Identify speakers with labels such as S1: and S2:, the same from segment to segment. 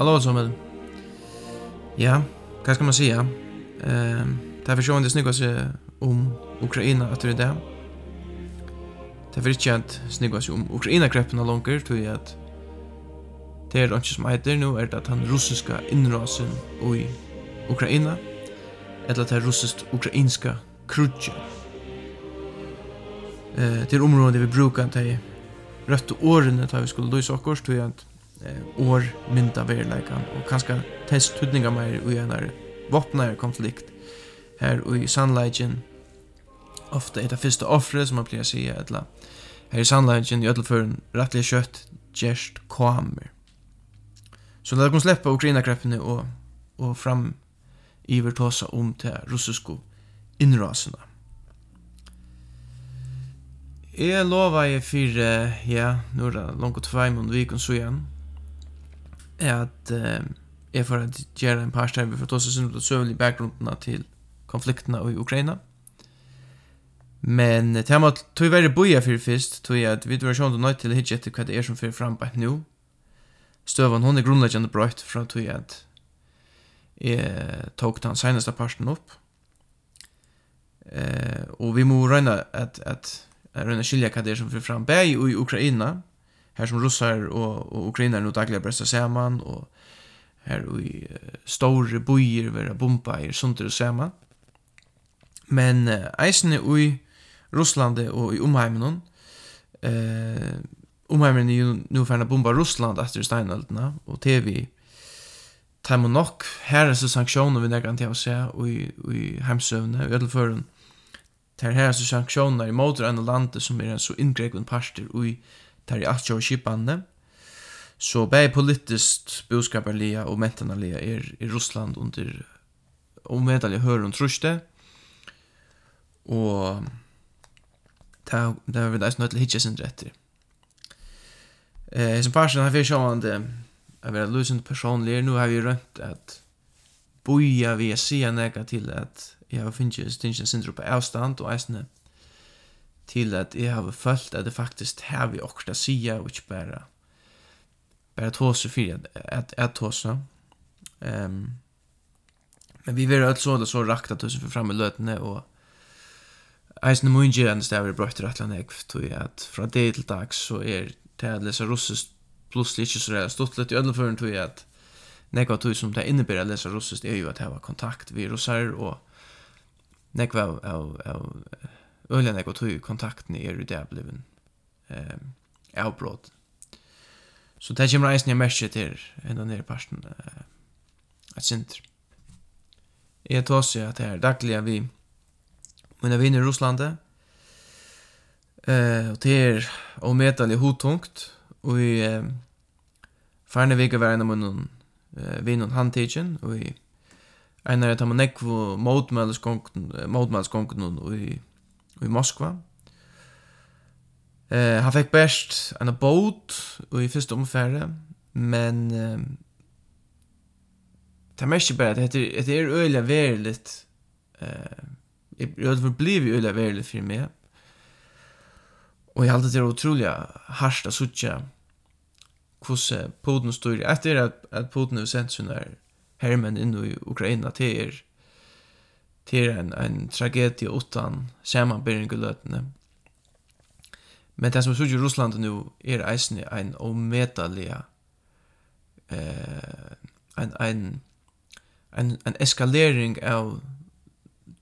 S1: Hallå Samuel. Ja, vad ska man säga? Ehm, det här försån det snyggaste om Ukraina att det är Det vill inte att snyggaste om Ukraina kreppna långt tror jag att det är inte som heter nu är det att han russiska inrasen i Ukraina eller det russiskt ukrainska krutje. Eh, det är området vi brukar ta i rätt åren när vi skulle lösa oss tror jag att eh, år mynda verleikan og kanska test tudninga meir ui en er vopnar konflikt her ui sannleikin ofta er det fyrsta offre som man pleier å sige etla her i sannleikin i ödleføren rettelig kjøtt gjerst kommer så la oss sleppa Ukraina-kreppene og, og fram iver tåsa om til russisko innrasene Jeg lova jeg fyrir, ja, nu er det langt tvei mån vikon så igjen, at uh, jeg får at gjøre en par stærve for å ta seg sønne på søvnlig bakgrunden til konfliktene i Ukraina. Men det er at tog være boja for først, tog at vi var sånn nødt til å hitje etter hva det er som fyrir fram på nå. Støvan, hun er grunnleggende brøyt fra tog at jeg tok den seneste parten opp. Eh, og vi må røyne at, at, at røyne skilja hva det er som fyrir fram på i Ukraina, här som russar och, och ukrainare nu dagliga bästa samman och här i uh, stora bojer vara bomba i sånt det samman. Men uh, eisen i Russland och i omheimen eh omheimen är nu för bomba Russland efter steinalterna och TV Time og nok, her er så sanktioner vi nekker til å se, och i, i heimsøvne, i ødelføren, Det här är så sanktioner i måter enn landet som är en så ingrepen parster i tar i alt og skipanne. Så bæg politiskt boskaparlia og mentanalia er i Russland under omedelig høyre og truste. Og det har vi nesten nødt til hitje sin etter. Eh, som farsen har vi sjående av vil lusent personlig. nu har vi rønt at boja vi er sida nega til at jeg har finnst stinsen syndrom på avstand og eisne til at jeg har følt at det faktisk har vi okkur sida, og ikke bare, bare tåse for at, jeg tåse. Um, men vi vil alt så det så rakt at tåse for fremme løtene, og eisen må ikke gjerne stav er brøtt til rettelen jeg, at fra det til dag så er det at lese russisk plutselig ikke så rett stått litt i ødelføren tog jeg at nekva tog som det innebærer å lese russisk er jo at jeg var kontakt vi russar og nekva av, av, av Öljan jag tog kontakten er i det bliven eh, avbrott. Så det kommer eisen jeg merker til enda nere parten eh, et sinter. Jeg tar seg at her daglig vi mine vinner i Russlandet eh, og det er omedelig hodtungt og vi eh, Færne vika var en av munnen eh, vinner handtidgen, og i en av dem nekvo motmæleskongten, motmæleskongten, og i i Moskva. Eh, han fekk best en båt i fyrste omfære, men eh, det er mest bare at det er, öliga verligt. Eh, jeg har förblivit öliga verligt för for meg. Og har halte det otroliga harsht att sutja hvordan Putin styr. Etter at, at att Putin har sänt der hermen inn i Ukraina til er til en, en tragedie utan samanbering i løtene. Men det som sier i Russland nu er eisen en omedelig eh, en, en, en, en eskalering av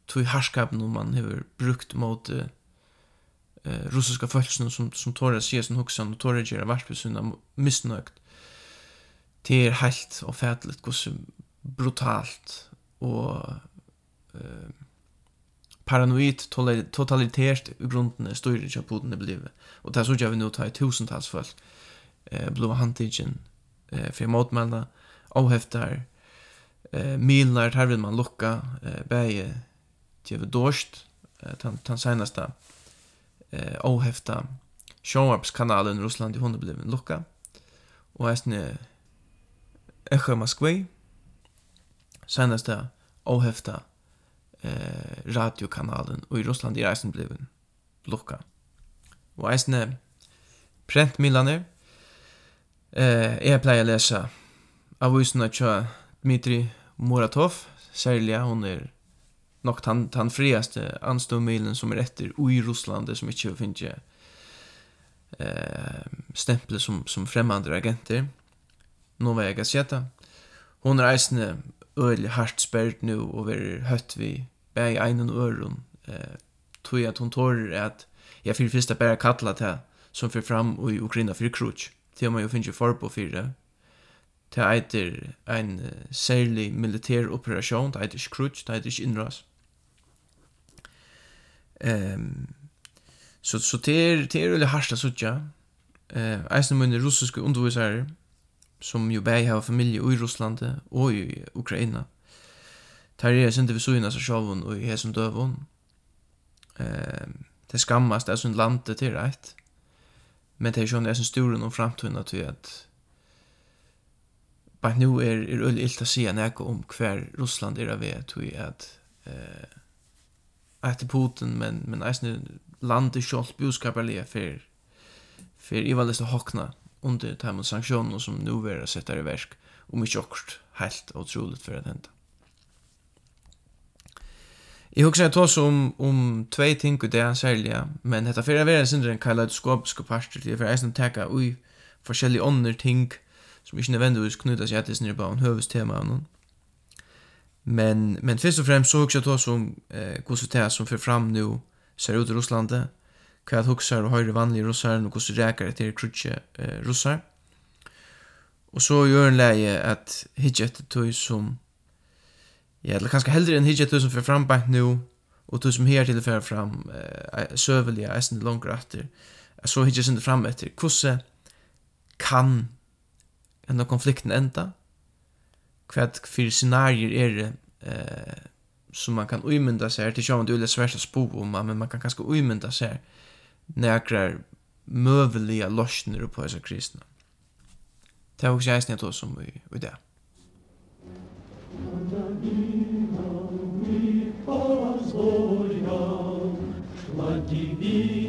S1: tog harskapen man har brukt mot eh, russiska folksen som, som tårar sier som hoksan og tårar gjør vart besunna misnøgt det er helt og fædligt hvordan brutalt og eh, paranoid totalitært i grunden styrer ikke Putin er blivet. Og det er så nu vi nå til tusentals folk eh, blå handtidgen eh, for motmennene, avheftar, eh, milnar, her vil man lukka, eh, bæge til dårst, eh, den, den senaste eh, avhefta showups-kanalen i Russland i hunde blivet lukka. Og eisne Echo Moskvei, senaste avhefta eh, radiokanalen, og i Russland i reisen bliven blokka. Og eisne prentmilaner, eh, jeg pleier å lese avisene tja Dmitri Muratov, særlig hun er nok den, den friaste anståmilen som er etter i Russland, som ikke finner eh, stempel som, som fremmande agenter. Nå var jeg gasseta. Hon er eisne øyelig hardt spært nu og være høtt vi bæg i einen øren eh, tog at hon tår at jeg fyrir fyrsta bæra kalla til som fyrir fram i Ukraina fyrir krutsk til man jo finnes jo forbo fyrir til eitir ein særlig militær operasjon til eitir krutsk, til eitir innras um, så, så det er, det er øyelig hardt a sutja eh, eisen mun russiske undervisare som jo bæg har familie i Russland og i Ukraina. Tar er sindi vi suina seg sjåvun og i hesum døvun. Eh, det skammast er sunt landet til reit. Men det er sjån er sin sturen om framtunna til at bare nu er, er øyelig illt å si nek om hver Russland er av vet til at eh, etter Putin, men, men eisne landet sjålt boskaparlige for for i valgest å hokna under de sanktioner som nu vera sätter i verk om ikke akkurat helt otroligt för att hända. Jag husker att tås om, om två ting och det är särliga, men detta för att vara sindra en kaleidoskopisk parster till för att jag täcka ui forskjellige ånder ting som ikke nødvendigvis knyter seg etter sin på en høvestema av noen. Men, men først og fremst så husker jeg tås om eh, hvordan det som fyrir fram nu ser ut i Russlandet, hva at og høyre vanliga russar og hvordan rekar etter krutje eh, russar. Og så gjør en leie at hitje etter tøy som ja, eller kanskje heldre enn hitje etter tøy som fyrir frambeint nu og tøy som her til fyrir fram eh, søvelige, eisen langere etter så hitje sin fram etter hvordan kan enda konflikten enda? Kvað fyrir scenarier er det eh, som man kan uimynda seg til sjåan du er svært å spå om, men man kan kanskje uimynda seg nekrar møvelige løsner på disse kristne. Det er også jeg snitt også som vi, vi det. Ладиві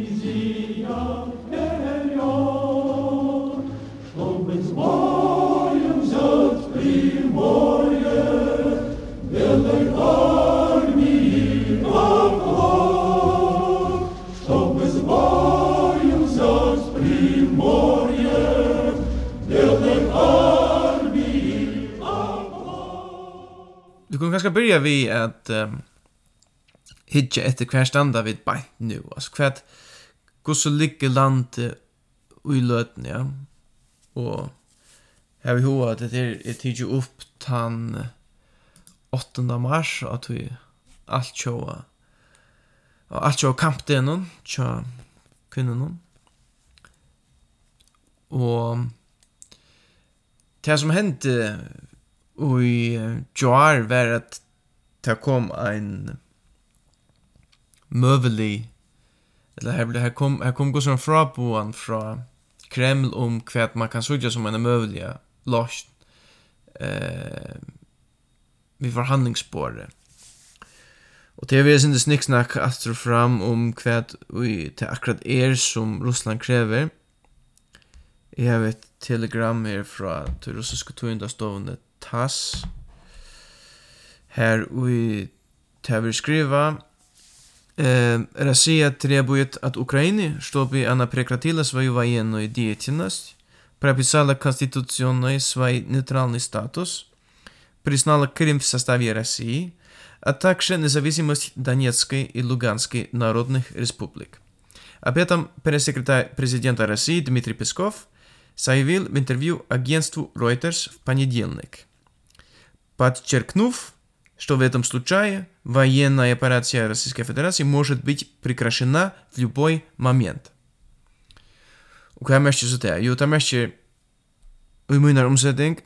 S1: kunde kanskje börja vi at um, hitta etter hver standa vi beint nu. altså hver hur så ligger landet i løten, ja. og jeg vil hova at det er, er tidigt opp tann 8. mars at vi alt tjoa och allt tjoa kampdenen tjoa noen. Og det som hände Och i Joar var at det kom en møvelig eller här her här kom här kom Gustav som fraboan fra från Kreml om kvärt man kan sugja som en møvelig lost eh vi förhandlingsspåret. Og det er vi sinne snikksnakk astro fram om hva det akkurat er som Russland krever. Jeg har et telegram her fra til russiske togindastovene tass här i tävr skriva eh Россия требует от Украины, чтобы она прекратила свою военную деятельность, прописала конституционный свой нейтральный статус, признала Крым в составе России, а также независимость Донецкой и Луганской народных республик. Об этом пресс-секретарь президента России Дмитрий Песков заявил в интервью агентству Reuters в понедельник – Подчеркнув, что в этом случае военная операция Российской Федерации может быть прекращена в любой момент. Og hva er mest så det? Jo, det er mest i munner omsetning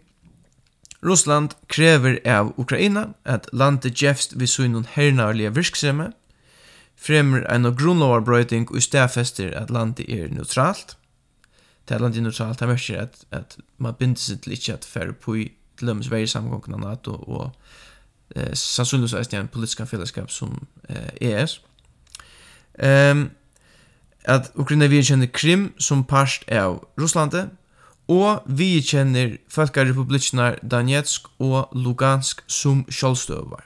S1: Russland krever av Ukraina at landet gjefst vi så innan hernarlige virksomhe, fremmer en av grunnlovarbrøyting og stedfester at landet er neutralt. Det er landet er neutralt, det er at, at man binder seg til ikke at færre på i till och med Sverige samgångna NATO och eh, sannsynligvis så är det en politisk fällskap som eh, ES. Ehm at Ukraina vi kjenner Krim som parst av Russlande, og vi kjenner Folkarepublikkene Donetsk og Lugansk som kjølstøver.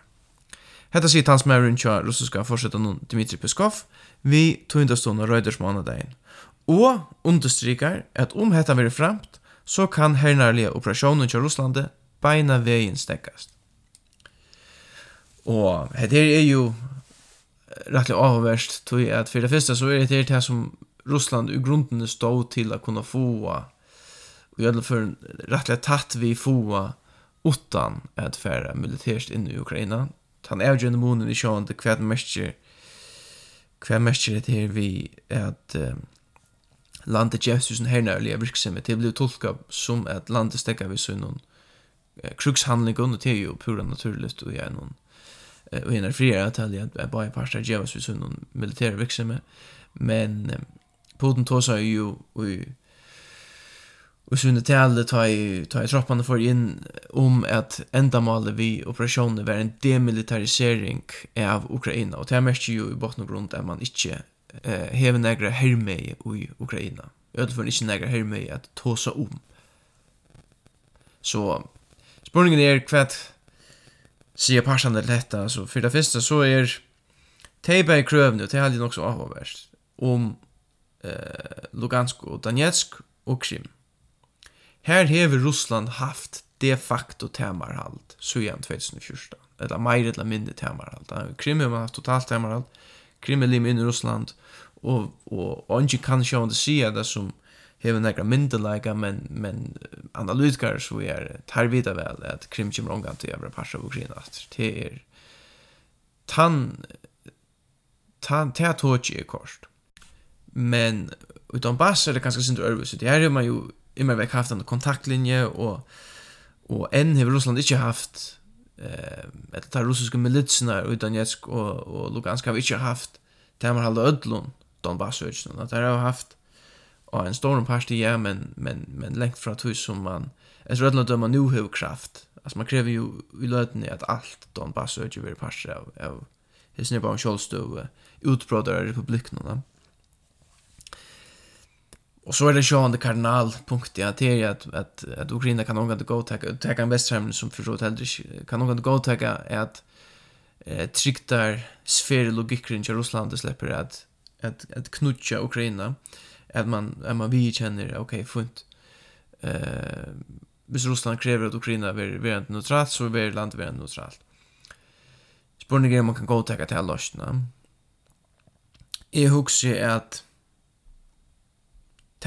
S1: Hetta sier hans med rundt kjøren russiska forsetan Dmitri Peskov, vi tog indastående røydersmånedegjen, og understryker at om hetta vil framt, så kan hernærlige operasjoner til Russlandet beina veien stekkast. Og dette er jo rettelig avhverst, tog at for det første så er det det som Russland i grunden stod til å kunne få og gjør det for rettelig tatt vi få utan at fære militært inn i Ukraina. Han er jo en måned i sjående hva det mest hva mest det her vi at um, landet gjevst tusen hernærlige virksomhet, det blir tolka som at landet stekka vi sånn noen krukshandlingun, og det er jo pura naturligt og jeg noen og en er friere at jeg er bare parster gjevst vi sånn noen militære virksomhet, men Putin tåsa jo i Og det tale tar i, tar i troppene for inn om at endamalet vi operasjonen var en demilitarisering av Ukraina. Og det mest jo i botten og grunn at man ikke eh hevur nakra hermei í Ukraina. Øll fer ikki nakra hermei at tosa um. Så spørningen er kvætt sier parsan til dette, så for det første så er teipa i krøvene, og det er nok så avhåverst, om eh, Lugansk og Donetsk og Krim. Her hever Russland haft de facto temarhald, sujan 2014, eller meir eller mindre temarhald. Krim har man haft totalt temarhald, krimmelim i Russland, og, og, og ikke kan sjående sige det som hever nekra myndelæga, men, men analytikar så er tar vita vel at krim kommer omgang til øvre parser av Ukraina. Det er tan tan ta tochi er kost. Men utan bass er det ganske sint øvre, så det her er man jo immer vekk haft en kontaktlinje, og, og enn har Russland ikke haft eh att de ryska militserna i Donetsk och och Lugansk har inte haft där man har ödlon Donbass och att de har haft och en stor parti i ja men men men längt från hus som man är rädd att man nu har kraft. Alltså man kräver ju i löten att allt Donbass och ju vill passa av av his nivå av självstöv utbroddare republikerna Och så är det ju det kardinalpunkt i att det är att att att Ukraina kan någon gå ta ta en västhem som förstått helt kan någon gå ta att eh triktar sfär logik i Ryssland släpper att att att knutcha Ukraina att man att man vi känner okej okay, funt eh hvis Russland kräver att Ukraina blir blir inte neutralt så blir landet blir neutralt. Spurningen man kan gå ta till lösna. Jag huxar att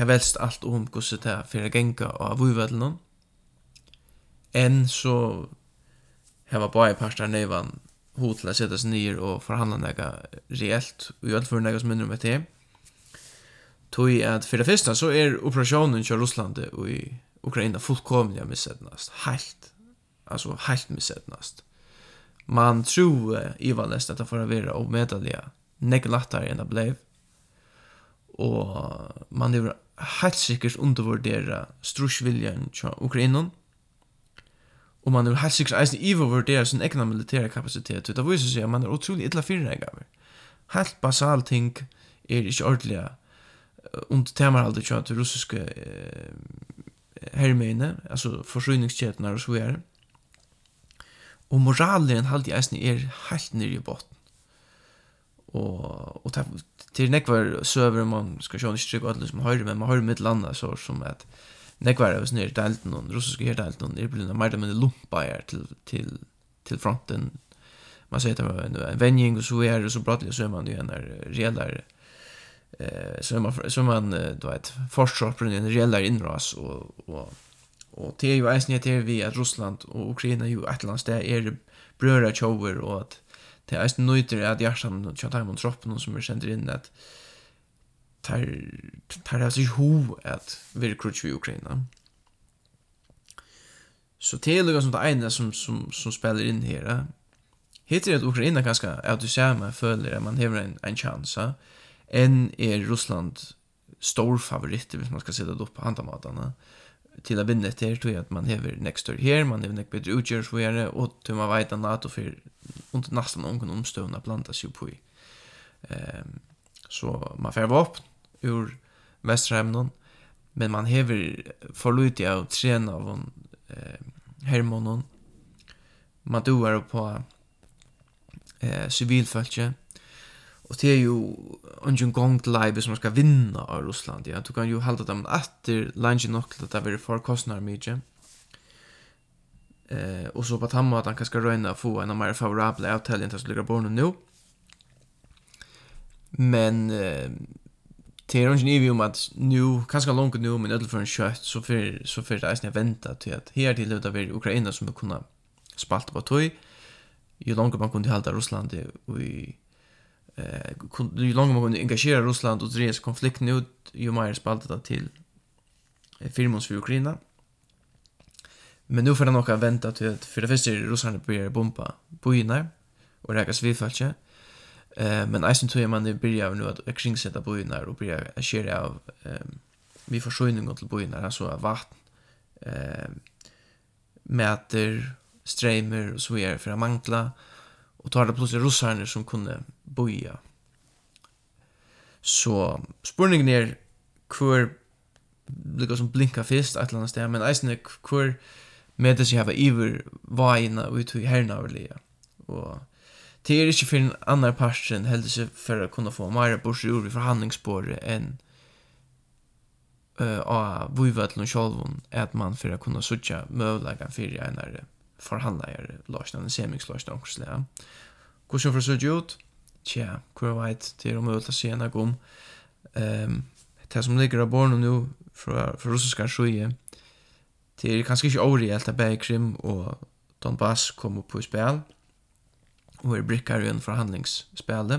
S1: det velst alt om hvordan det er for å genga av vujvedlen. Enn så heva bare parster nøyvan hod til å sette seg nyer og forhandla nega reelt og gjøre for nega som minner om et. Tog at for det første så er operasjonen kjør Russland og i Ukraina fullkomlig missetnast. Helt. Altså helt missetnast. Man tror Ivan Lest at det får være og medelige nekk enn det blei. Og man er helt sikkert undervurdera strusviljan til Ukraina Og man er helt sikkert eisen ivervurdera sin egna militæra kapacitet. Det viser seg at man er utrolig illa fyrregaver. Helt basal ting er ikke ordelig under temerhalde tja til russiske eh, hermeine, altså forsyningskjetene og så videre. Og moralen halde eisen er helt nere i botten. Og, og det, till nekvar server man ska köra inte trycka alla som höjer men man höjer mitt landa så som att nekvar är snär delt någon russiska helt delt någon det blir en mer men lumpa är till till till fronten man säger att en en och så är det så bra så är man ju en reellare eh så man så man du vet försvarsplan en reellare inras och och och det är ju ens ner vi att Ryssland och Ukraina ju ett land där är bröder tjover och att det er eisen nøyder at hjertan og tja taimon troppen som er sender inn at tar tar altså ikke ho at vi er krutsk i Ukraina. Så det er lukka som det ene som, som, som spiller inn her. Hittir at Ukraina ganske er at du ser meg føler at man hever en, en chansa enn er Russland stor favoritt hvis man skal sitte opp på handamatarna till att vinne etter, tror jeg at man häver next door her, man hever next bedre utgör så gjerne, og och man vet att NATO för under nästan någon omstående planta seg på i ehm så man får opp upp ur Vesterheimen, men man häver for jag av träna av hon eh hermonon man doar på eh civilfolket Och det är ju ungen gong til live som ska vinna av Ryssland. Ja, du kan ju hålla dem efter lunch nog til att det er för kostnader mycket. Eh, och så på att han att han kanske röna få en av mer favorable avtale enn det skulle gå nu. Men eh, det er ungen ivi om at nu, kanske långt nu, men ödel för en kjøtt, så för, så för det är snälla vänta till att här till utav er Ukraina som har kunnat spalta på tog. Ju långt man kunde hålla Ryssland i eh ju långt man kunde engagera Ryssland och dreja konflikt nu ju mer spaltade till firmons för Ukraina. Men nu får det nog vänta till att för det första Ryssland börjar bomba byarna och räka civilfallet. Eh men eisen tror jag man börjar nu att kringsätta byarna och börja köra av eh vi försörjning till byarna alltså vatten eh mäter strömmar och så vidare för att mangla eh Och tar det plötsligt russarna som kunde boja. Så spurningen er hvor lika som blinka fyrst et eller annet sted, men eisen hur med det sig hava iver vajna ut i av lia. Og det er ikke for en annan parten heldur seg for å kunne få mera bors ur i förhandlingsspåret enn uh, av vujvatlen och sjolvun at man for å kunne sutja mövlagan för enare forhandler løsene, en semingsløsene omkring Hvordan får det ut? Tja, hva veit det er om å se en om. Um, det som ligger av barnen nå, fra, fra russiske sjøye, det er kanskje ikke overreelt at begge Krim og Donbass kommer på spil, og er brikker i en forhandlingsspil.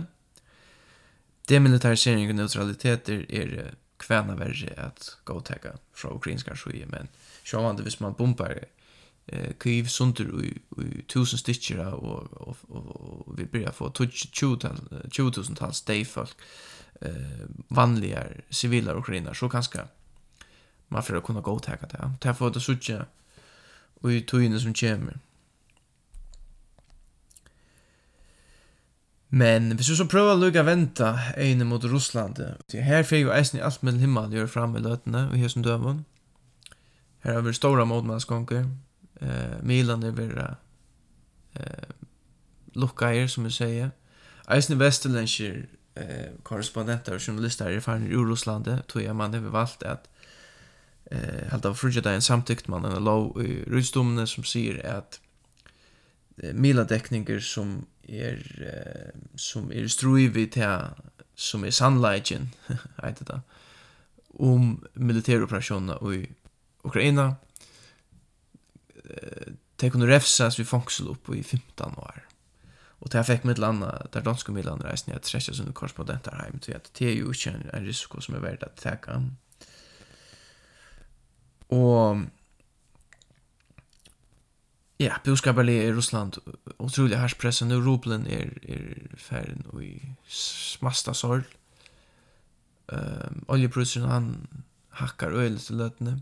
S1: Demilitarisering og neutraliteter er kvæna verre at gå teka fra ukrainska sjøye, men sjåvande hvis man bombar eh kiv sundur i, i tusen stitcher och och och vi börjar få 20 tal stay folk eh vanliga civila ukrainare så kanske man får kunna gå ta det. ta får det sucha och i tojne som kommer. Men hvis vi så prøver å lukke å vente øyne mot Russland, her får jo eisen i alt mellom himmelen gjøre frem i løtene, og her som døven. Her har vi store motmannskonker, eh Milan är vara eh lucka som jag säger. Eisen västerländska eh korrespondenter och journalister är från Ryssland tror jag man har valt att eh helt av frigida en samtyckt man en lov i rysdomen som säger att Milan täckningar som är eh, som är struivit här som är sunlighten heter det om militäroperationer i Ukraina de kunne refsas vi fångsel opp i 15 år. Och det fikk fick mitt landa där mitt midlanda reisende, jeg träffas under korrespondenter hem till att det är ju ikke en, risiko som är verdt att täcka. Och ja, boskapen i Ryssland utrolig härspressen nu rubeln är är färden och i smasta sorg. Ehm oljepriserna han hackar öl till lötne.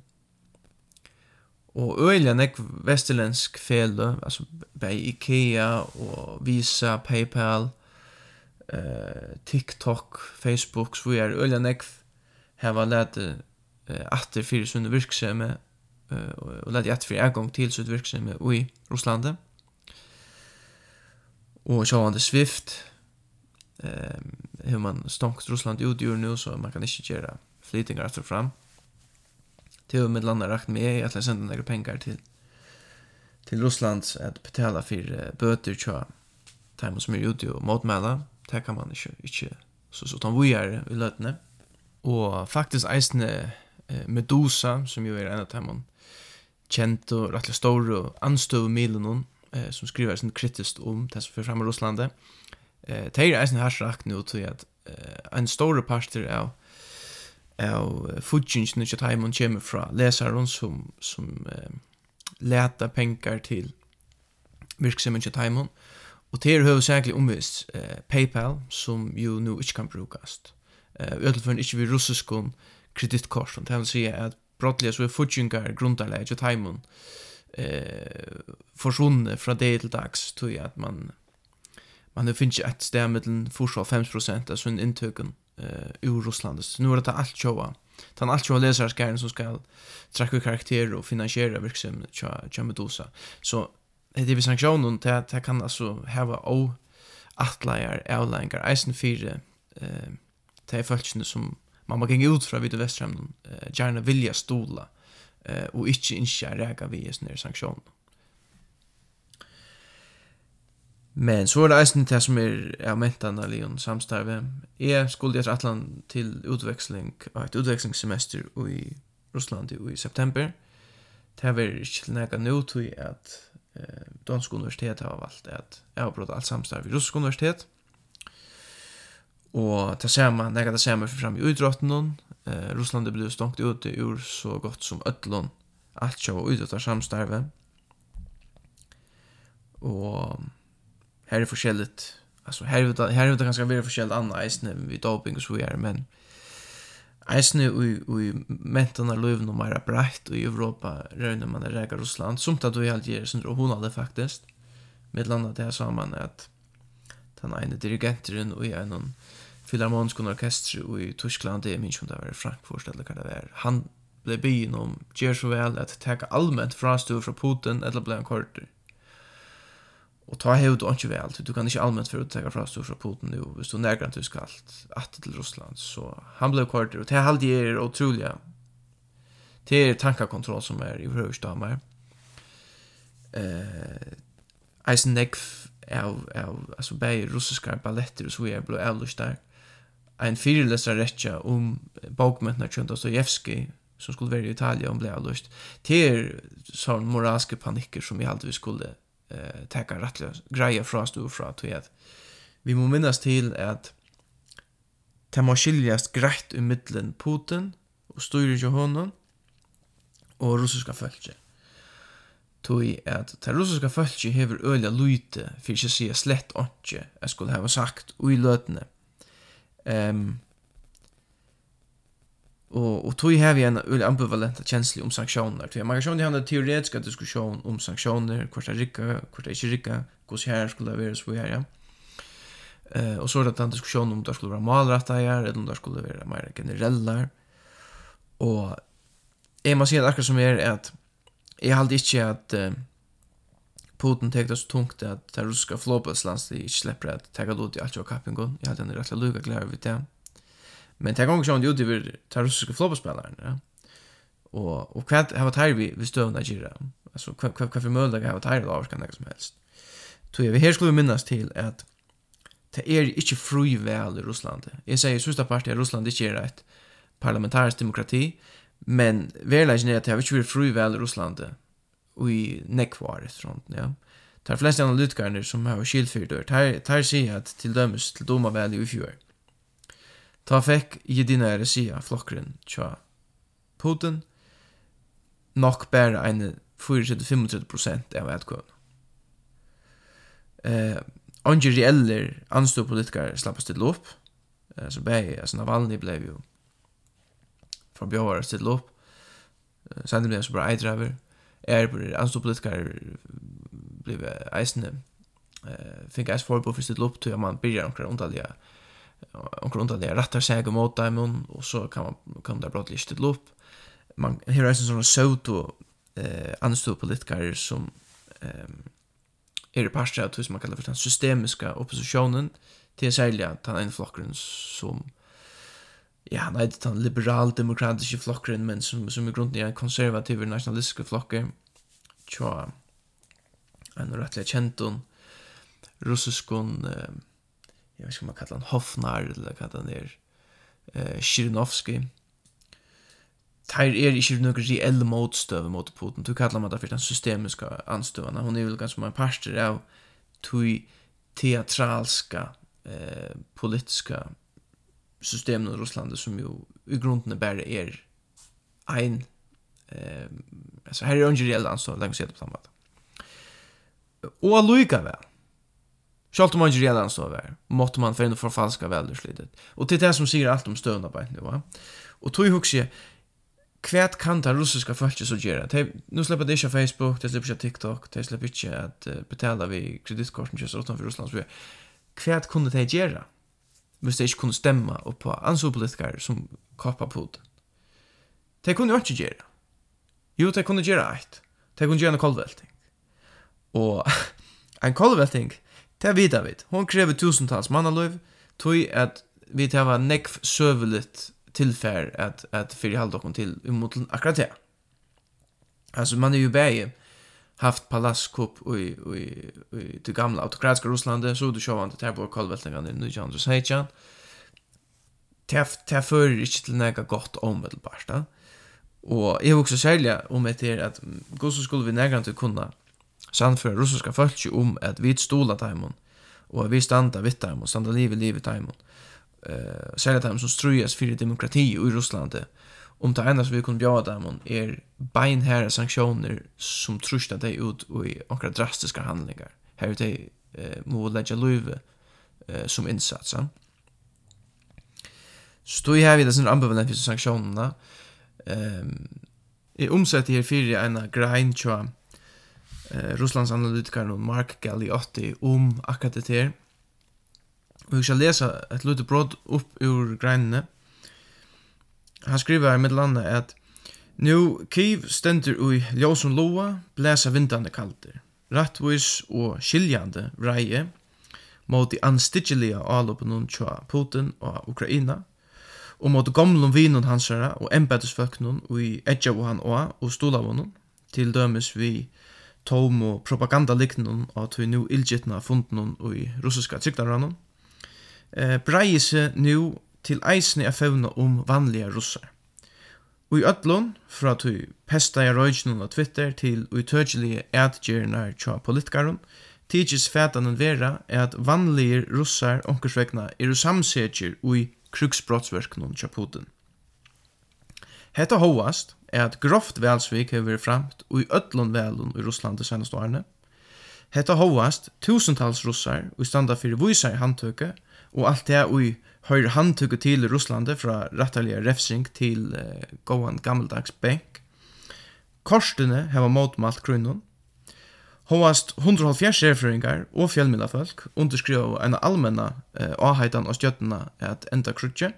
S1: Og øyelig nekk vestillensk fele, altså bei Ikea og Visa, Paypal, eh, TikTok, Facebook, så er øyelig nekk heva lete uh, atter fyrir sunne virksame uh, og lete atter fyrir egang til sunne virksame i Russlandet. Og sjåvande Swift, um, hef man stonkt Russland ut ur nu så man kan ikke gjøre flytingar etter fram. Det har med landa rakt med att jag sända några pengar till till Ryssland att betala för böter tja time som är ute och motmäla. Det kan man inte, inte så så utan vi är i lötne. Och faktiskt eisne Medusa som ju är en av dem känt och rätt stor och anstöv milen eh, som skriver sin kritiskt om det som för fram i Ryssland. Eh, det är eisen här sagt nu till att en stor parter av av fudgings nu ikke teimen kommer fra leseren som, som eh, leta pengar til virksomheten ikke teimen. Og det er høvesakelig omvist eh, PayPal, som jo nu ikke kan brukast. Eh, Ødelføren ikke ved russiskon kredittkort, det vil si at brottlige så er fudgingar grundarlega ikke teimen eh, forsvunne fra det til dags, tror tog at man man finner ikke et sted mellom 4 og 5% av sin inntøkken eh ur Russland. Så nu är det allt showa. Tan allt showa läsare ska som ska träcka karaktär och finansiera verksamhet tja tja Medusa. Så det vi sanktionen det det kan alltså hava o attlier outlier eisen fyra eh det är folkene som man kan gå ut fra vid västra eh gärna vilja stola eh och inte inskärra vi är sanktionen. Men så er det eisen til som er av mentan av Leon samstarve. Jeg skulle gjøre atlan til utveksling, et utvekslingssemester i Russland i september. Det var ikke til nega nå til at eh, Dansk Universitet har valgt at jeg har brått alt samstarve i Russisk Universitet. Og det samme, nega det samme fram i utrotten. Eh, Russland er blevet stonkt i ur så godt som ötlån at sjå utdrottar samstarve. Og här är förskälet alltså här vet här vet ganska väldigt förskälet andra isne vi doping och så vidare men isne nu vi mentarna löv nog mer brett i Europa rönner man det räcker Ryssland som att helt ger Alger som hon hade faktiskt. Med landet där sa man att den ene dirigenten och i någon filharmonisk orkester i Tyskland det minns minst om var Frankfurt eller kan det vara han blev byn om gör så väl att ta allmänt från stor från Putin eller blev en korter. Och ta hevd du inte väl. Du kan inte allmänt förutsäga från Storsa Putin nu. Hvis du närgrant du ska allt. Att till Russland. Så han blev kvar Och det här halde är otroliga. Det er tankakontroll som är i Vrövstamar. Eh, Eisen Nekv av, av alltså bäger russiska balletter och så är blå ävlust der, En fyrirläsare retja om bokmentna Kjönta Stojevski som skulle være i Italien om blå ävlust. Det er sånn moralske panikker som vi alltid skulle eh tacka rättliga grejer från stå från till att vi må minnas till att det må skiljas greit i middelen Putin og styrir ikke honom og russiska følge. Tui at det russiska følge hever øyla lute for ikke sier slett ikke jeg skulle hava sagt ui løtene. Um, Och och tog här vi en ambivalent ambivalenta känsla om sanktioner. För man kan sjön det en teoretisk diskussion om sanktioner, Costa Rica, inte rycka, hur så här skulle vara så här. Ja. Eh och så är det en diskussion om det skulle vara målrätta här eller om det skulle vara mer generella. Och är man ser akkurat som är att jag hade inte att uh, Putin tänkte så tungt att det ryska flåbladslandet inte släpper att ta ut i allt jag kappingon. Jag hade en rätt lucka klar vid det. Men det gånger som ut över tar russiska flopspelaren, ja. Och och vad har varit vi vi där gira. Alltså vad vad vad för möjlighet har varit här då kan det som helst. Så jag vi här skulle minnas till att det är inte fri val i Ryssland. Jag säger sista parti i Ryssland det är ett parlamentarisk demokrati, men verkligen är att det har inte varit fri val i Ryssland och i nekvaret sånt, ja. Tar flest analytiker som har skilt för det. Tar tar sig att till dömes till domarväl i fjör. Ta fekk Jedina Eresia flokkren tja Putin nok bæra ein 4-35% av etkøvn. Eh, Ongi reeller anstå politikar slappas til lopp, eh, så bæg, altså Navalny blei jo fra bjøvare til lopp, eh, sendim blei så bra eidraver, er på anstå politikar blei eisne, eh, fink eis forbo for til opp, tog man byrjar omkrar ondalja, eh, och undan det rattar seg og mot dem og så kan man kan det brått lyst til opp man her er sånne søvto eh, anstå politikere som eh, er i parster av det som man kallar for den systemiska opposisjonen til særlig at han en flokkeren som ja, nei, det er den liberal-demokratiske flokkeren men som, som i grunden er en konservativ nasjonalistiske flokker tja en rettelig kjentun russiskon, eh, jag vet inte om man kallar han Hofnar eller vad han är eh Shirinovski Tær er ikke nokon reell motstøv mot Putin. Du kallar man det for den systemiska anstøvene. Hon er vel ganske mange parster av tui teatralska eh, politiska systemen i Russland som jo i grunden bare er ein eh, altså her er jo ikke reell anstøv, lenge siden på samme måte. Og allikevel, Sjalt om man inte redan sover, måtte man finne förfalska väderslidet. Och det är det som sier allt om stönarbetet nu, va? Och tog hukse jeg, kvärt kan det russiska folket så göra? De, nu släpper det ikke Facebook, de slipper ikke TikTok, de slipper ikke at uh, betala vi kreditkorten kjøs utenfor Russland. Kvärt kunde det gjøre? Hvis det ikke kunde stämma opp på ansopolitiker som kapar Det De kunde inte gjøre. Jo, de kunde gjøre ett. De kunde gjøre en kolvelting. Och en kolvelting, Det vita vi. Hon krever tusentals mannaløyv, tog at vi tar var nekv søveligt tilfær at, at fyrir halda okkur til umot akkurat det. Altså, man er jo bæg haft palaskup i, i, i det gamla autokratiska Russlandet, så du sjåvande til på kolvetningan i 1916. Det fører ikke til nega godt omvedelbart, da. Og jeg vil også særlig om etter at gos skulle vi negrant til kunna sannføre russiska folk om at vi stola taimon, og at vi standa vitt taimon, standa liv i livet taimon, uh, særlig taimon som strujas fyrir demokrati i Russlandi, om det enda som vi kunne bjava taimun er beinherre sanksjoner som trusta deg ut i onkra drastiska handlingar. Her er det uh, må leggja luive uh, som innsatsa. Så då har vi det som ambivalent fyrir sanktionerna, Um, jeg omsetter her fyrir en grein tjua, eh, Russlands analytikaren Mark Galliotti om akkurat det her. Og jeg skal lese et lite bråd opp ur greinene. Han skriver her med landet at Nu Kiev stendur ui ljósum loa, blæsa vindande kaldir, rattvis og skiljande vreie mot de anstigelige avlåpene tja Putin og Ukraina, og mot gamlum vinun hansara og embeddesføknun og i etja og han og og stolavunum, til dømes vi tom og propagandaliknum av tog nu ilgitna og i russiska trygdarrannen, eh, breie seg nu til eisne av fevna om vanlige russar. Og i ötlun, fra tog pesta i røyginun av Twitter til utøgjelige adgjernar tja politikarun, tidsis fætanen vera er at vanlige russar onkersvegna er samsetjer ui kruksbrottsverknum tja Putin. Hetta hóast, er at groft velsvik hefur framt og i öllum velun i Russland det senaste årene. Hetta hovast tusentals russar og standa fyrir vísar i handtøke og alt det og høyr handtøke til Russlandi fra rattaliga refsing til uh, gåan gammeldags bank. Korstene heva motmalt grunnen. Hovast 170 sjefrøyngar og fjellmiddafölk underskriva en allmenna uh, avheitan og stjøttena at enda krutje.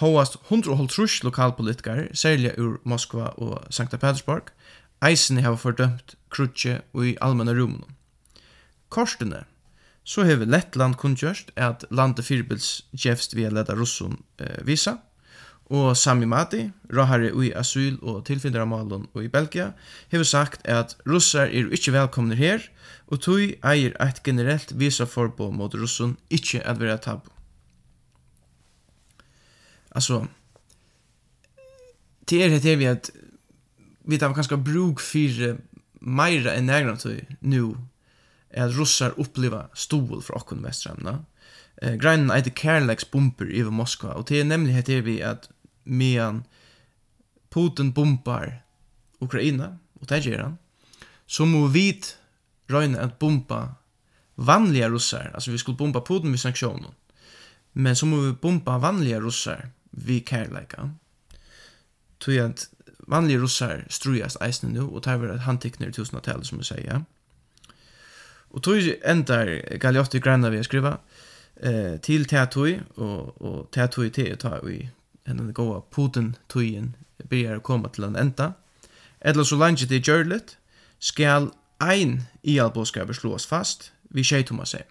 S1: Hoast 150 lokalpolitikar, særlig ur Moskva og St. Petersburg, eisen hava fordømt krutje og i allmenna rumen. Korstene, så hever Lettland kunngjørst at landet fyrbils gjevst via leda russum eh, visa, og Sami Mati, rahare i asyl og tilfinneramalen og i Belgia, hever sagt at russar er ikkje velkomne her, og tog eier eit generelt visa forbo mot russun ikkje at vera tabu alltså det är det vi att vi tar kanske bruk för mera än nägra så nu är att russar uppleva stol från okkun västramna. Eh grejen är det Karlax bumper över Moskva och det är nämligen det vi att medan Putin bompar Ukraina och det gör han så må vi röjna att bomba vanliga russar. Alltså vi skulle bomba Putin med sanktioner Men så må vi bomba vanliga russar vi kærleika. Tog at vanlige russar strujast eisne nu, og tar vi at handtikner i tusenavtalet, som vi sier. Og tog endar Galiotti Granna vi har skriva, eh, til Teatoi, og, og Teatoi til ta i henne goa Putin-toien byrjar å komme til en enda. Eller så langt det gjør skal ein i alboskaper slås fast, vi tjej Thomas seg.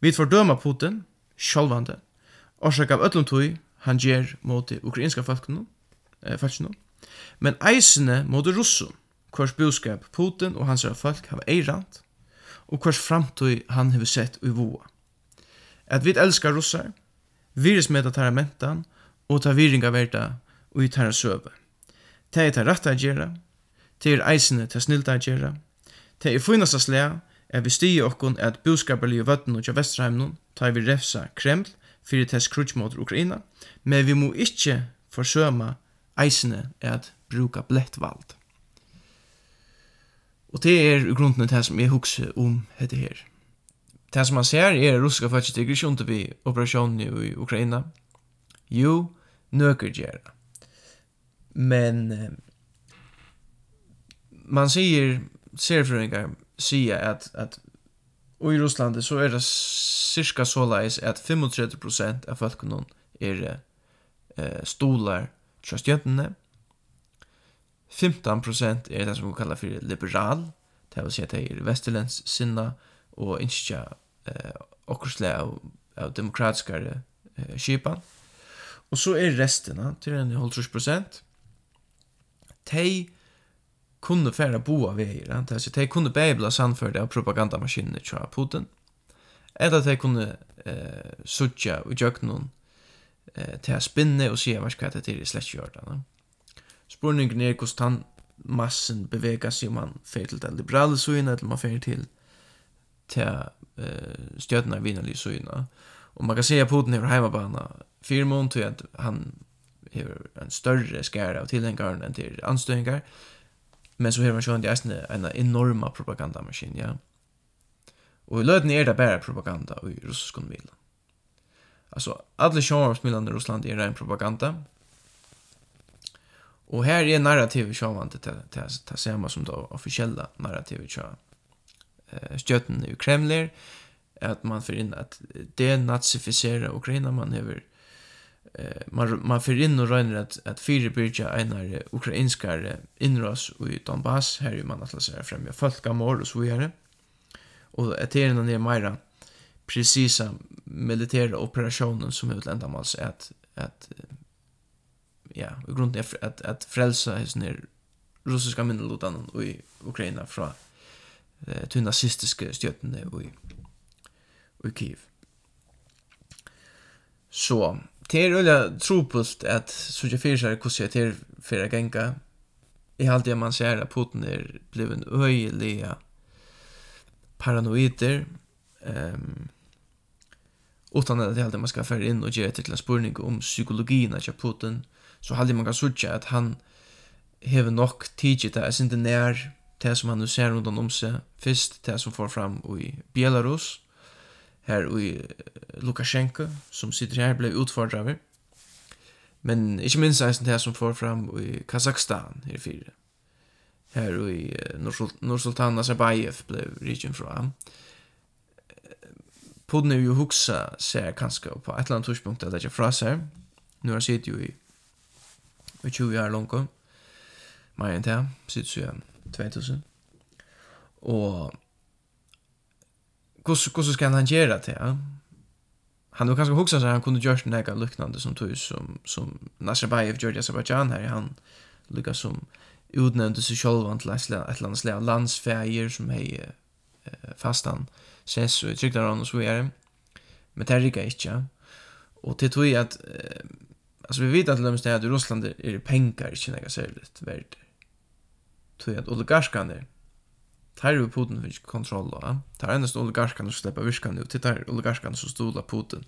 S1: Vi fordøma Putin, sjálvande, orsak av öllum tui, han ger mot de ukrainska folkene, eh, folkene, men eisene mot russen, hvers budskap Putin og hans folk har eirant, og hvers framtøy han har sett i voa. At vi elskar russar, virus med at mentan, og ta viringa verda og i tæra søve. ta er det rette å gjøre, det er eisene ta snilta å gjøre, det er funnast slea er vi stige okkon at budskaperlige vøtten og tja Vesterheimnon ta vi refsa Kreml, fyrir tess krutsk mot Ukraina, men vi må ikkje forsøma eisene at bruka blettvald. Og det er i grunden det som jeg husker om dette her. Det som man ser er ruska faktisk ikke skjønte vi operasjonen i Ukraina. Jo, nøker gjerne. Men man sier, serfrøyngar sier at, at Og i Russland så er det cirka så leis at 35% av folkene er eh, stolar kjøst jentene. 15% er det som vi kallar for liberal, det vil si at det er vestilens sinna og innskja eh, okkursle av, av demokratiskare eh, kipan. Og så er resten, til enn 50%, de kunde færa boa vägar. Inte? at de kunde beibla sannførde av propagandamaskinene tja Putin. Eller de kunde eh, sutja og gjøk noen eh, till å spinne och se hva kvart det är i släckgördarna. Spårningen är hur han massen bevegar sig om man färger til den liberala syna eller man färger till till eh, stödna vinnarlig syna. Och man kan se at Putin hever heimabana fyra mån til at han hever en större skär av tilhängaren än till anstöjningar. Men så har man sjön är en enorma propagandamaskin, ja. Och i löden är det bara propaganda i russisk medel. Alltså alla sjönvarsmedlen i Ryssland är ren propaganda. Och här är narrativet inte till till till samma som det officiella narrativet sjön. Eh stjötten i Kreml att man för in att det Ukraina man över eh man man för in och rönner att att fyra byrja enare ukrainskare inras och i Donbass här ju man att läsa främja folkamord och så vidare. Och att det är den mera precisa militära operationen som utländamals är att att ja, i grunden är att att frälsa his ner russiska minnelutan i Ukraina från eh till nazistiska stjärnorna i i Kiev. Så det är öliga tropult att sådär för sig hur ser det för att gänga. I allt det man ser att Putin är blivit öjliga paranoider. Ehm um, utan att det helt man ska föra in och ge till en spurning om psykologin av Putin så hade man kan sådär att han hever nok tidsi det er sindi nær det som han nu ser rundt om seg, fyrst det som får fram i Belarus, her i Lukashenko som sitter her, blev utfordrad av Men ikkje minst är det som får fram i Kazakstan her fyrir her i Nursultan Nazarbayev blev region från. Podden er jo huxa ser kanskje på et eller annet torspunkt at det lägga fra seg. Nu har sitt jo i, i 20 år långt. Majen till, sitter ju 2000. Og Kus kus kan han göra det? Ja? Han då kanske huxar sig han kunde göra något liknande som tog som som Nazarbayev gjorde i Azerbaijan här han lyckas som utnämnde sig själv till ett lands landsfärger som hej fastan ses och tryckte han och så vidare. Men det rycker inte. Och det tror jag att alltså vi vet att lömst det att i Ryssland är pengar inte något särskilt värde. Tror jag att oligarkerna Här är Putin vi kontroll då. Där är nästan oligarkerna som släpper viskan ut. Titta här oligarkerna som stola Putin.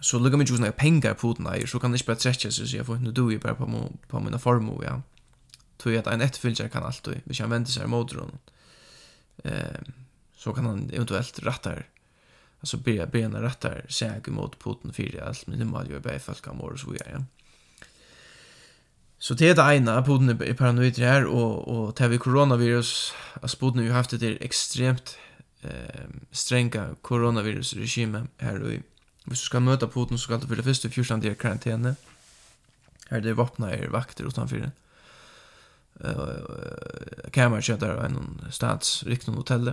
S1: Så lukar mig ju såna pengar Putin där så kan det bara träcka sig så jag får nu då ju bara på på mina formo ja. Tror jag att en ettfylgare kan alltid, hvis han vänder sig mot honom. Eh, så kan han eventuellt rätta Alltså be bena rätta säg mot Putin för allt men det måste ju bara folk kan mora så vidare. Ja. Så det är det ena, Putin är paranoid här och, och det här vid coronavirus, alltså Putin har ju haft det extremt eh, stränga coronavirusregimen här och i. Du ska möta Putin så ska du för det första 14 dagar karantene, Här det vapna er vakter utanför det. Uh, kamerkjötar och en stads riktigt hotell.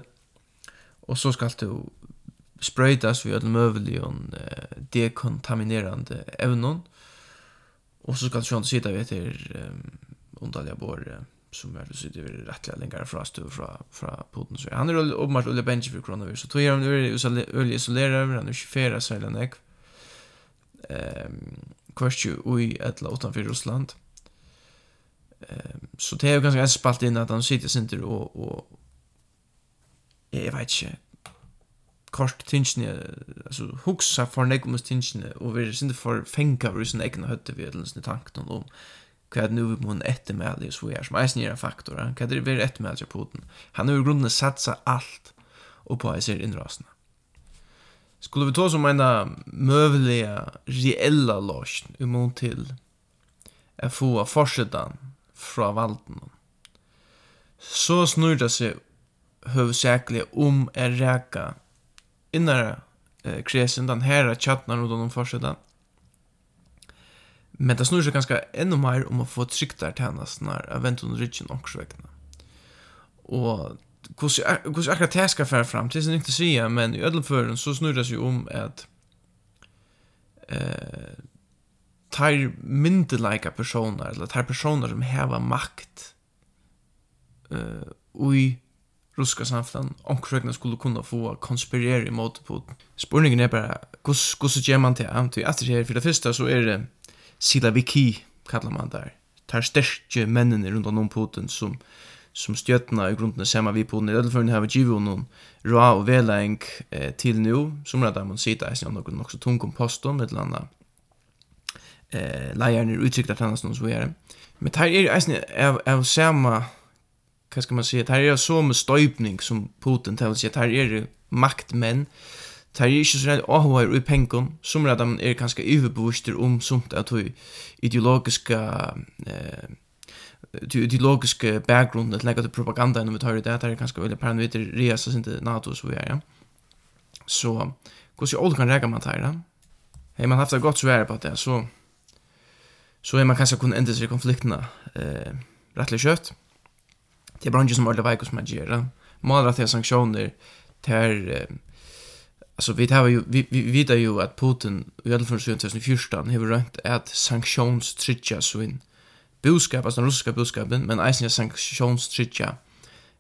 S1: Och så ska du sprøytas vi alle mövlig og uh, dekontaminerande evnon. Och så ska du sjön sitta vet er um, underliga bor som är så sitter vi rättliga längre från stå från från podden så han är uppenbart ulle bench för coronavirus så tror jag om det är så ulle isolerad han är 24 så eller nej. Ehm kvart ju i ett låtan för Ryssland. Ehm så det är ju ganska spalt in att han sitter sin och och jag vet inte kort tingene, altså huksa for negmus tingene, og vi er sinde for fenga vi sin egna høtte vi eller sin tanken om hva er nu vi må ettermelde så vi er, som eisen er faktor, hva er det vi er ettermelde på den. Han har i grunnen satsa alt på eisen innrasene. Skulle vi ta som en møvelige, reella lösning i mån til å få forsetan fra valden. Så snurra seg høvsäklig om en räka innare eh, kresen, den här chatten och de forsidan. Men det snur sig ganska ännu mer om att få tryggt där tjänsten här, event under ryggen också väckna. Och hur akkurat det ska föra fram, det är inte säga, men i ödelfören så snurrar sig om att eh, tar myndelika personer, eller tar personer som häva makt eh, och i ruska samfunn omkring skulle kunna få konspirera emot på spurningen är bara hur hur ger man till att det här för det första så är det Silaviki kallar man där tar styrke männen runt om Putin som som stjärnorna i grunden samma vi på den för den har vi givet honom ra och välank eh, till nu som där man sitter i någon också tung kompost om ett landa eh lejer ner uttryckt att annars någon så är det men tar är ju är av samma hva skal man si, det här är så med støypning som Putin, det vill säga, det här är det maktmän, det är inte så redd åhåer i pengon, som er at de är ganska överbevusster om sånt att du ideologiska eh, ideologiske ideologiska bakgrund att lägga till propaganda när vi tar det där det är ganska väldigt paranoid resa sin till NATO så vi är ja. Så hur ska olika räkna man tar det? Hej man haft det gott svar på det så så är man kanske kunde ända sig konflikterna eh rättligt kött det är branschen som alle verkar som man gör. Målar att det sanksjoner, sanktioner till Alltså vi tar ju vi vi vet ju att Putin i alla fall 2014 har rönt att sanktionstricka så in budskap alltså ryska budskapen men eisen sanktionstricka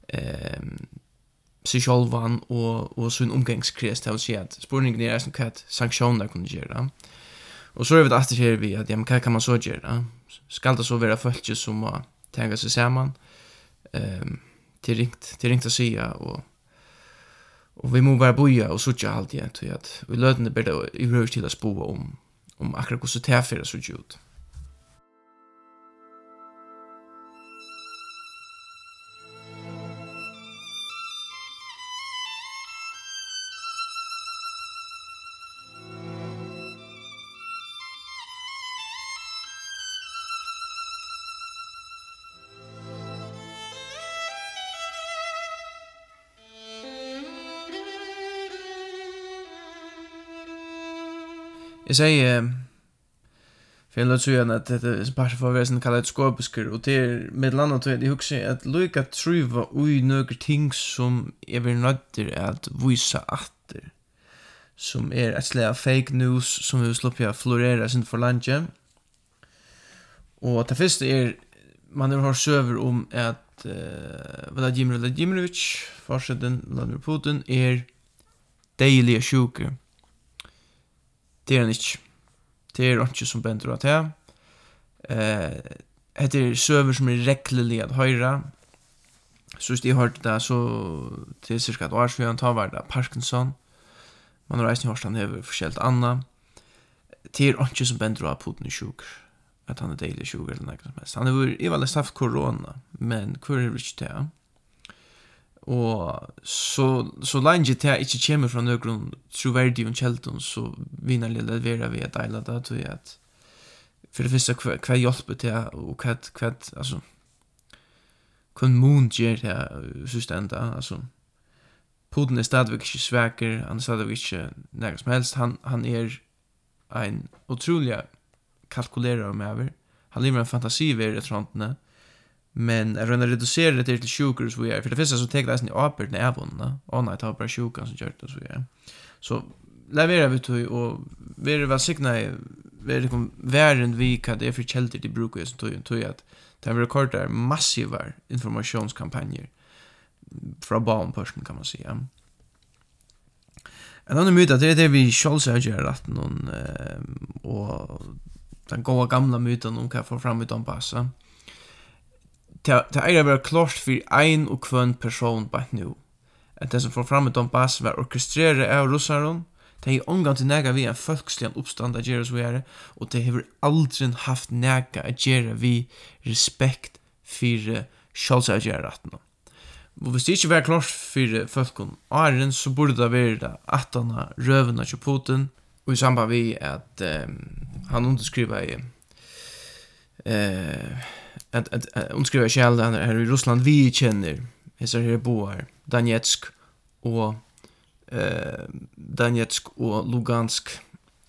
S1: ehm sig självan och och sin omgångskrets det vill säga att spårningen är som kat sanktioner kunde göra. Och så är det att det vi att ja men kan man så göra? Skall det så vara folk som tänker sig samman? ehm till ringt till ringt att säga och och vi måste bara boja och söka allt igen till att vi lödde det bättre i rör till att spå om om akkurat hur så tärfär så ut. Jag säger för jag igjen at att det är for å være sånn kallat skåpisker och det är med landet till det huxar att lycka truva ui några ting som jeg vil nødder att vise åter som är et slag fake news som vi slipper florera sin för landet. Och det första är man har hørt søver om att uh, Vladimir Vladimirovich, farsen Vladimir Putin är dejliga sjuka. Det er han ikke. Det er han ikke som bender av det. Eh, det er søver som er reglelig at høyre. Så hvis de har hørt det, så til cirka et år så vil han ta hver det Parkinson. Man har reist i han hever forskjellig anna. Det er han ikke som bender av Putin i sjuk. At han er deilig sjuk eller noe som helst. Han er jo, i veldig lest haft korona, men hvor er det ikke det? Ja? Og så, så lenge til jeg ikke kommer fra noen troverdig og kjeldon, så vinner jeg litt vera ved at eila det, tror jeg at for det første hva, hva hjelper til og hva, hva, altså, hva mån gjør til det enda, altså, Putin er stadigvæk ikke sveker, han er stadigvæk ikke nægge som helst, han, han er en utrolig kalkulerer med over, han lever en fantasiver i trontene, Men jag rönnar reducera det till sjukor så vi är. För det första så tar det i apert när jag vunna. Åh nej, ta bara sjukan som kört det så vidare. Så levererar vi till och vi är väl signa i vi är liksom världen vi kan det är för källor till brukar just tog tog att det här rekordar massiva informationskampanjer från barnpörsen kan man säga. En annan myt det är det vi själva gör att någon och den goda gamla myten om kan få fram utan passa. Mm det er bare klart for ein og kvann person bare nå. At det som får fram i Donbass var orkestrere av russaren, det er omgang til nega vi en folkslig oppstand av Gjeres vi er, og det har aldri haft nega av Gjera vi respekt for sjølsa av Gjere-rattene. Og hvis det ikke var klart for folken åren, så burde det være det at han har røven av Putin, og i samband vi at um, han underskriver i uh, att att underskriva själv där här i Ryssland vi känner hesar här boar Donetsk och eh Donetsk och Lugansk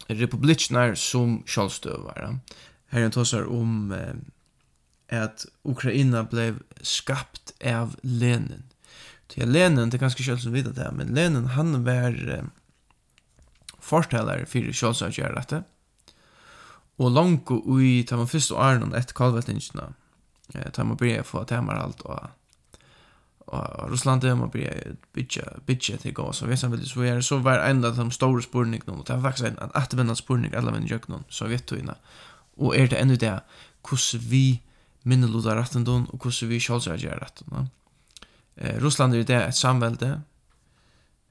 S1: republiknar som självstövar. Här är tosar om eh, att Ukraina blev skapt av Lenin. Till Lenin, det er ganske kjølt som vidt det men Lenin han var eh, förställare för självstövarrätten og longu ui ta man fyrst og arnon etter eh ta man byrja få temar alt og og Russland det man bryr bitch bitch til gå så vi sen vill så er så var ända de store spurning nå det var faktiskt en att vända spårning alla men jag någon så vet du inne og er det enda det hur vi minne lutar rätten don og hur vi skall göra rätt va eh Russland är det et samvelde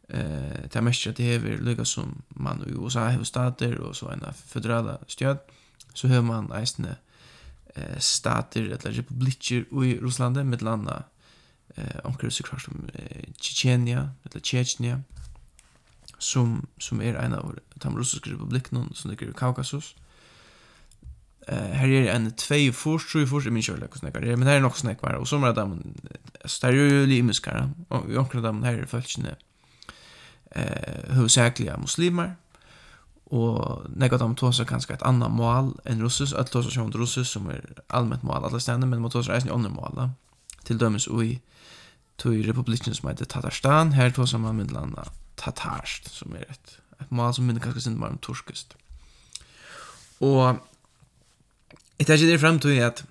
S1: eh det mest det är lika som man i USA har stater og så en federala stöd så hör man eisne eh, stater eller republiker i Russland med landa eh onkel så kanske eh, Chechnya eller Chechnya som som är en av de ryska republikerna som ligger i Kaukasus. Eh här är en två för tre för i min kärlek och snackar. Men här är nog snack bara och så är ju stereotypiska muskara och onkel dem här är faktiskt eh huvudsakligen muslimer og nekka dem tåsa kanskje et annet mål enn russus, at tåsa sjån russus som er allmänt mål alle stedene, men må tåsa reisen i andre mål, til dømes ui tog republikken som heter Tatarstan, her tåsa man med landa tatarst, som er et, et mål som minner kanskje sin om torskust. Og jeg ikke det frem til at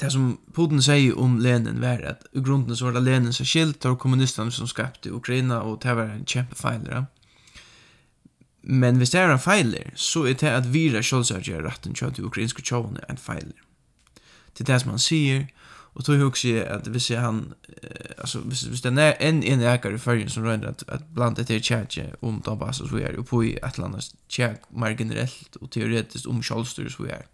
S1: det som Putin sier om Lenin var at i grunden så var det Lenin som skilt av kommunisterne som skapte Ukraina, og det var en kjempefeil. Ja? Men hvis det er en feiler, så er det at vira kjølsargjere retten kjøy til ukrainske kjøvene en feiler. Det er det som han sier, og tog husker jeg at hvis jeg han, altså hvis, hvis det er en en ägare i färgen som rönder att, att bland det är om Donbass och så är och på i ett eller mer generellt och teoretiskt om kjallstyr och så är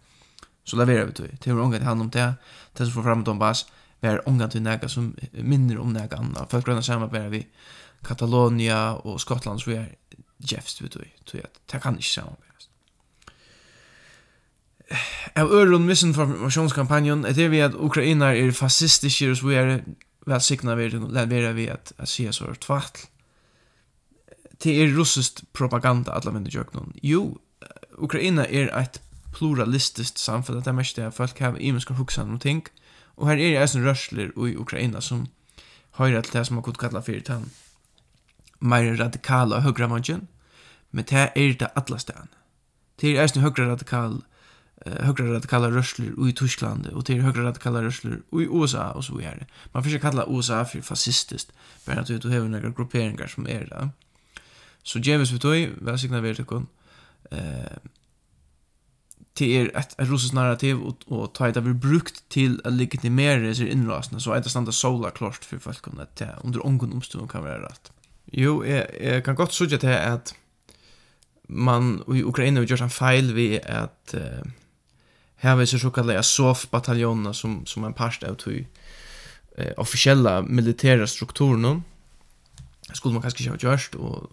S1: så leverar vi till det var ångat hand om det. Det som får fram Donbass vi är ångat till näga som minner om näga annan för att gröna samarbeta vi Katalonia och Skottland så är Jeffs vet du tog at det kan ikke samarbeidast. Av øron misinformasjonskampanjon är det vi att Ukraina er fascistiska och så er väl sikna vi leverer vi at se så er tvatl. Det är russiskt propaganda alla vindu jöknon. Jo, Ukraina er ett pluralistiskt samfunn, det er mest det at folk har imenskar huksan om ting, og her er en rörsler i Ukraina som har att det som har gått kalla fyrir tann mer radikala høgra manchen, men det er det alla stedene. Det er en høgra radikal, uh, høgra radikala rørsler i Tyskland, og det er høgra radikala rørsler i USA, og så videre. Man får ikke kalla USA for fascistisk, bare at du har noen grupperingar som er det. Så James vi tog, velsigna vi er tikkun, uh, det er et, et russisk narrativ og, og ta det vi brukt til å legitimere seg innrasende, så er det standa sola klart for folk at det under ången omstånd kan være rett. Jo, jeg, jeg kan godt sørge til at man i Ukraina gjør en feil ved at uh, her vil så såkallet Azov-bataljoner som, som en part av tog uh, officiella militära Det skulle man kanskje ikke ha gjort og,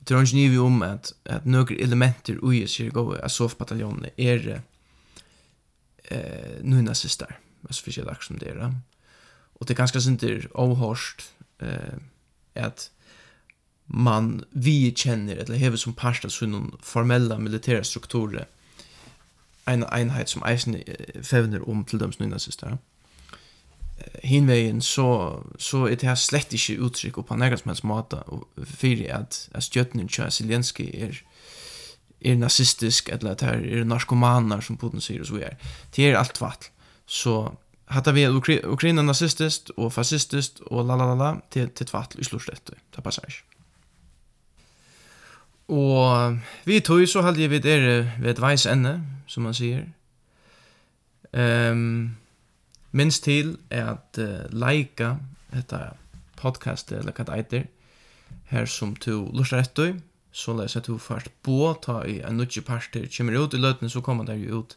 S1: og til ånden vi om at, at noen elementer i sier gå Azov-bataljoner er uh, nu nazister altså forskjellig som det er og det er ganske sinter avhørst uh, at man vi känner eller hever som parsta sunn formella militära strukturer en enhet som eisen fevner om til døms nynna sista. hinvegen så, så er det her slett ikke uttrykk på nærkast som helst måte for at, at stjøtnen kjøy Zelensky er, er nazistisk eller at her er narkomaner som Putin sier og så er. Det er alt vatt. Så hatta vi Ukraina nazistiskt og fascistiskt og la la la la til, til tvatt i sluttet. Det passar ikke. Og vi tog så halde jeg vid dere ved et veis ende, som man sier. Um, minst til er at uh, leika dette podcastet, eller hva det eiter, her som to lustar etter, så leis at du først bo, ta i en nødje parter, kommer ut i løtene, så kommer det jo ut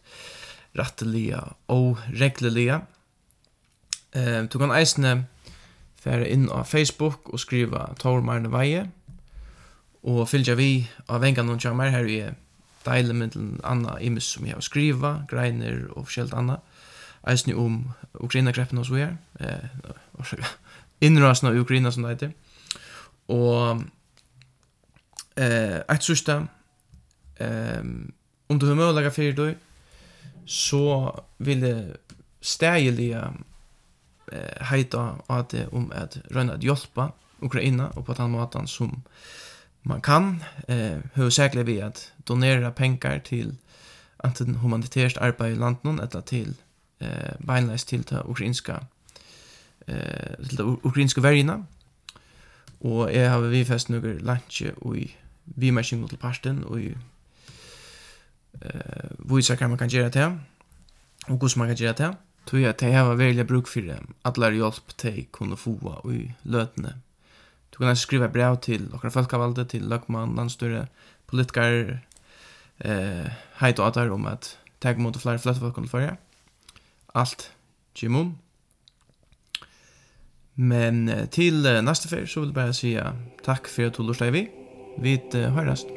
S1: rettelige og reglelige. Um, du kan eisne fære inn av Facebook og skriva Tormarne Veie, og fylgja vi av vengan noen kjammer her i deile med til anna imis som jeg har skriva, greiner og forskjellt anna, eisne om Ukraina-greppen og så her, eh, Innrasna i Ukraina som det heter, og eh, et sørste, eh, om du har møllaga fyrir du, så vil det stegelige eh, heita at om at rønne at hjelpa Ukraina og på den måten som eh, man kan eh huvudsakligen vi att donera pengar till antingen humanitärt arbete i landet eller till eh beinleis till det ukrainska eh till det ukrainska vergina. Och jag har vi fest några lunch och vi marschen till pasten och eh visar kan man kan göra det. Och hur man kan göra det. Tror jag att det här var väldigt bruk för det. Alla hjälp till kunde få och i lötne Du kan skriva brev til okkar folkavalde, til løgmann, landstyre, politikar, eh, heit og atar om at teg mot flere fløtte folk under forrige. Alt Jimon. Men til uh, neste fyr så vil jeg bare si takk for at du lortet vi. Vi eh, høyrast.